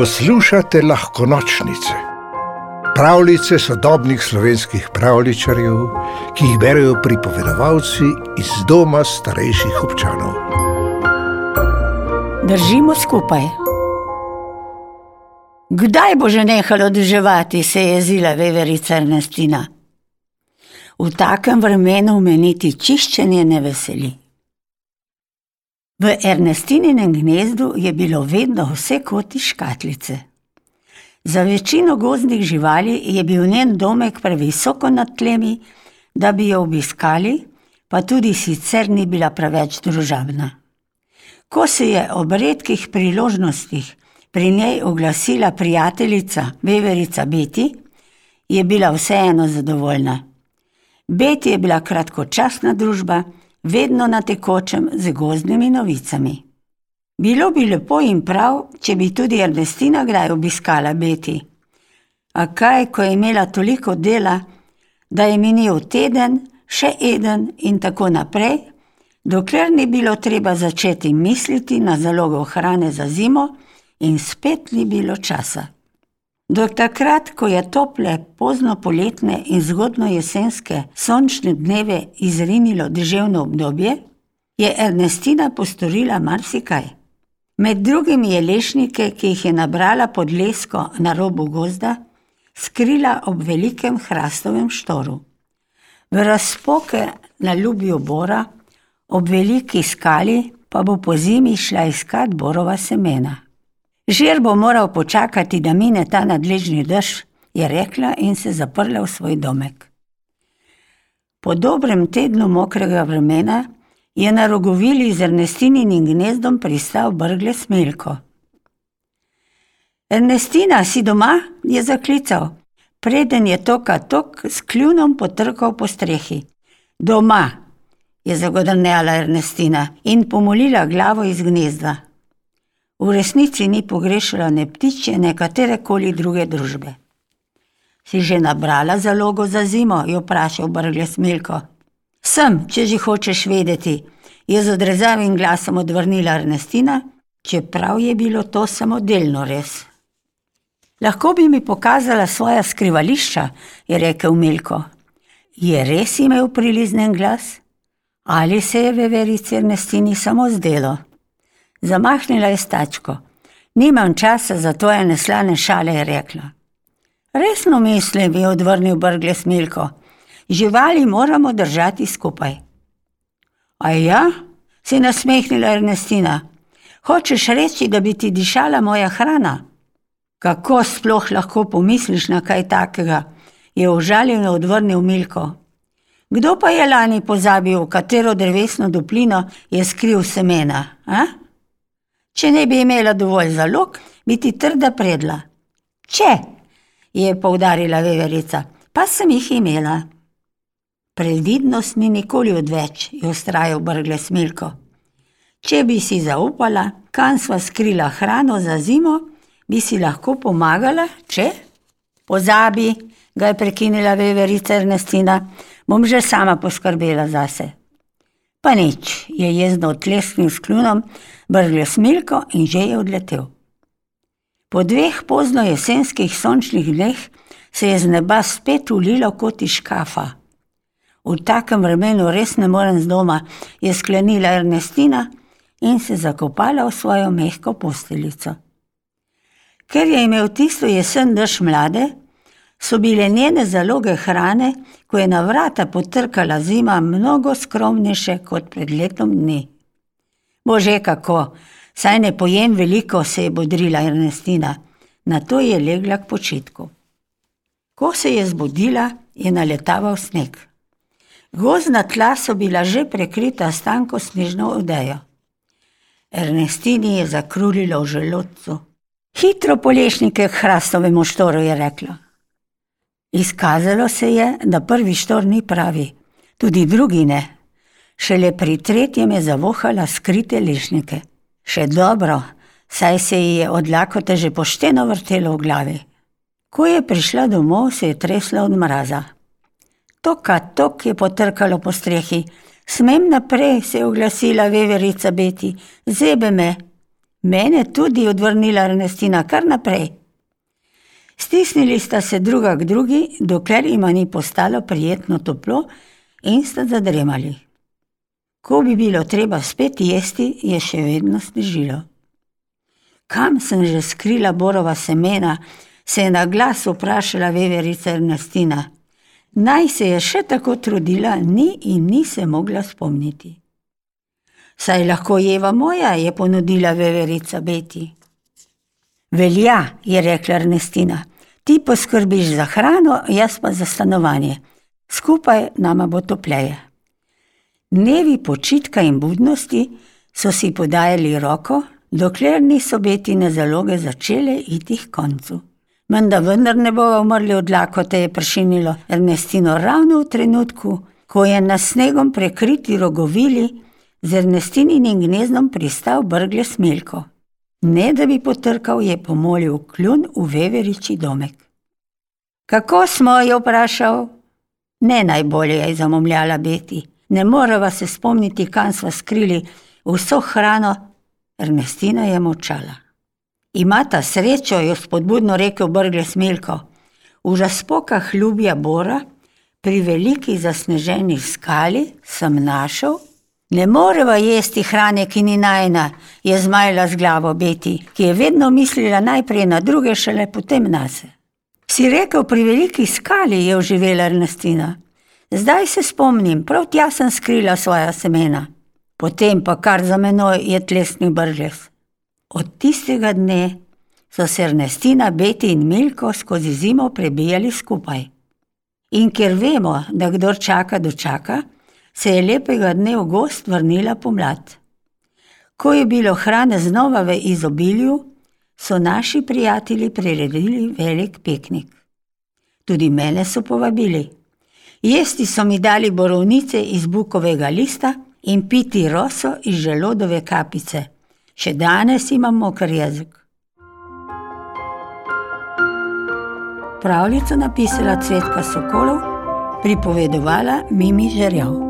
Poslušate lahko nočnice, pravljice sodobnih slovenskih pravličarjev, ki jih berijo pripovedovalci iz doma starejših občanov. Držimo skupaj. Kdaj bo že nehalo deževati, se je jezila veverica Ernestina. V takem vremenu me niti čiščenje ne veseli. V Ernestininem gnezdu je bilo vedno vse kot iz škatlice. Za večino gozdnih živali je bil njen domek previsoko nad tlemi, da bi jo obiskali, pa tudi sicer ni bila preveč družabna. Ko se je ob redkih priložnostih pri njej oglasila prijateljica, veverica Beti, je bila vseeno zadovoljna. Beti je bila kratkočasna družba, vedno na tekočem z gozdnimi novicami. Bilo bi lepo in prav, če bi tudi Ernestina kdaj obiskala Beti. A kaj, ko je imela toliko dela, da je minil teden, še eden in tako naprej, dokler ni bilo treba začeti misliti na zalogo hrane za zimo, in spet ni bilo časa. Do takrat, ko je tople, pozno poletne in zgodno jesenske sončne dneve izrinilo deževno obdobje, je Ernestina postorila marsikaj. Med drugim je lešnike, ki jih je nabrala pod lesko na robu gozda, skrila ob velikem hrastovem štoru. V razpoke na ljubju bora, ob veliki skali, pa bo po zimi šla iskat borova semena. Žir bo moral počakati, da mine ta nadležni dež, je rekla in se zaprla v svoj domek. Po dobrem tednu mokrega vremena je na rogovili z Ernestininim gnezdom pristal brgle Smelko. Ernestina, si doma? je zaklical, preden je toka tok s kljunom potrkal po strehi. Doma, je zagodrnjala Ernestina in pomolila glavo iz gnezda. V resnici ni pogrešala ne ptiče, ne katerekoli druge družbe. Si že nabrala zalogo za zimo? je vprašal brgle Smelko. Sem, če že hočeš vedeti, je z odrezavim glasom odvrnila Ernestina, čeprav je bilo to samo delno res. Lahko bi mi pokazala svoja skrivališča, je rekel Milko. Je res imel priliznen glas? Ali se je veverici Ernestini samo zdelo? Zamahnila je stačko. Nimam časa za tvoje neslane šale, je rekla. Resno mislim, je odvrnil brgle Smilko. Živali moramo držati skupaj. A ja, si nasmehnila Ernestina. Hočeš reči, da bi ti dišala moja hrana? Kako sploh lahko pomisliš na kaj takega? je užaljeno odvrnil Milko. Kdo pa je lani pozabil, katero drevesno duplino je skril semena? A? Če ne bi imela dovolj zalog, bi ti trda predla. Če, je poudarila veverica, pa sem jih imela. Previdnost ni nikoli odveč, je ustrajal brgle Smilko. Če bi si zaupala, kam sva skrila hrano za zimo, bi si lahko pomagala, če? Pozabi, ga je prekinila veverica Ernestina, bom že sama poskrbela zase. Pa nič, je jezno odlesnil s kljunom, brgle smilko in že je odletel. Po dveh pozno jesenskih sončnih dneh se je z neba spet ulilo kot iz škafa. V takem vremenu res ne morem z doma, je sklenila Ernestina in se zakopala v svojo mehko posteljico. Ker je imel tisto jesen dež mlade, so bile njene zaloge hrane, ko je na vrata potrkala zima, mnogo skromnejše kot pred letom dni. Bože, kako, saj ne pojem veliko, se je bodrila Ernestina, na to je legla k počitku. Ko se je zbudila, je naletaval sneg. Gozna tla so bila že prekrita s tanko snežno odejo. Ernestini je zakrulilo v želodcu. Hitro polešnike k hrastovemu štoru je rekla. Izkazalo se je, da prvi štor ni pravi, tudi drugi ne. Šele pri tretjem je zavohala skrite lešnike. Še dobro, saj se ji je od lakote že pošteno vrtelo v glavi. Ko je prišla domov, se je tresla od mraza. Toka tok je potrkalo po strehi. Smem naprej, se je oglasila veverica Beti, zebe me. Mene tudi odvrnila Ernestina kar naprej. Stisnili sta se druga k drugi, dokler jima ni postalo prijetno toplo in sta zadremali. Ko bi bilo treba spet jesti, je še vedno snežilo. Kam sem že skrila borova semena, se je na glas vprašala veverica Ernestina. Naj se je še tako trudila, ni in ni se mogla spomniti. Saj lahko jeva moja, je ponudila veverica Beti. Velja, je rekla Ernestina. Ti poskrbiš za hrano, jaz pa za stanovanje. Skupaj nama bo topleje. Dnevi počitka in budnosti so si podajali roko, dokler niso betine zaloge začele iti k koncu. Menda vendar ne bo umrli od lakote, je pršinilo Ernestino ravno v trenutku, ko je na snegom prekriti rogovili z Ernestininim gnezdom pristal brgle smelko. Ne da bi potrkal, je pomolil kljun v veveriči domek. Kako smo, je vprašal? Ne najbolje, je zamomljala Beti. Ne moreva se spomniti, kam smo skrili vso hrano. Ernestina je močala. Imata srečo, je spodbudno rekel brgle smelko. V razpokah ljubja bora, pri veliki zasneženi skali, sem našel Ne moreva jesti hrane, ki ni najna, je zmajala z glavo Beti, ki je vedno mislila najprej na druge, šele potem na se. Si rekel, pri veliki skali je oživela Ernestina. Zdaj se spomnim, prav tja sem skrila svoja semena. Potem pa kar za menoj je tlesni bržes. Od tistega dne so se Ernestina, Beti in Milko skozi zimo prebijali skupaj. In ker vemo, da kdo čaka, dočaka, se je lepega dne v gost vrnila pomlad. Ko je bilo hrane znova v izobilju, so naši prijatelji priredili velik piknik. Tudi mene so povabili. Jesti so mi dali borovnice iz bukovega lista in piti roso iz želodove kapice. Še danes imam moker jezik. Pravljico napisala Cvetka Sokolov, pripovedovala Mimi Žerjav.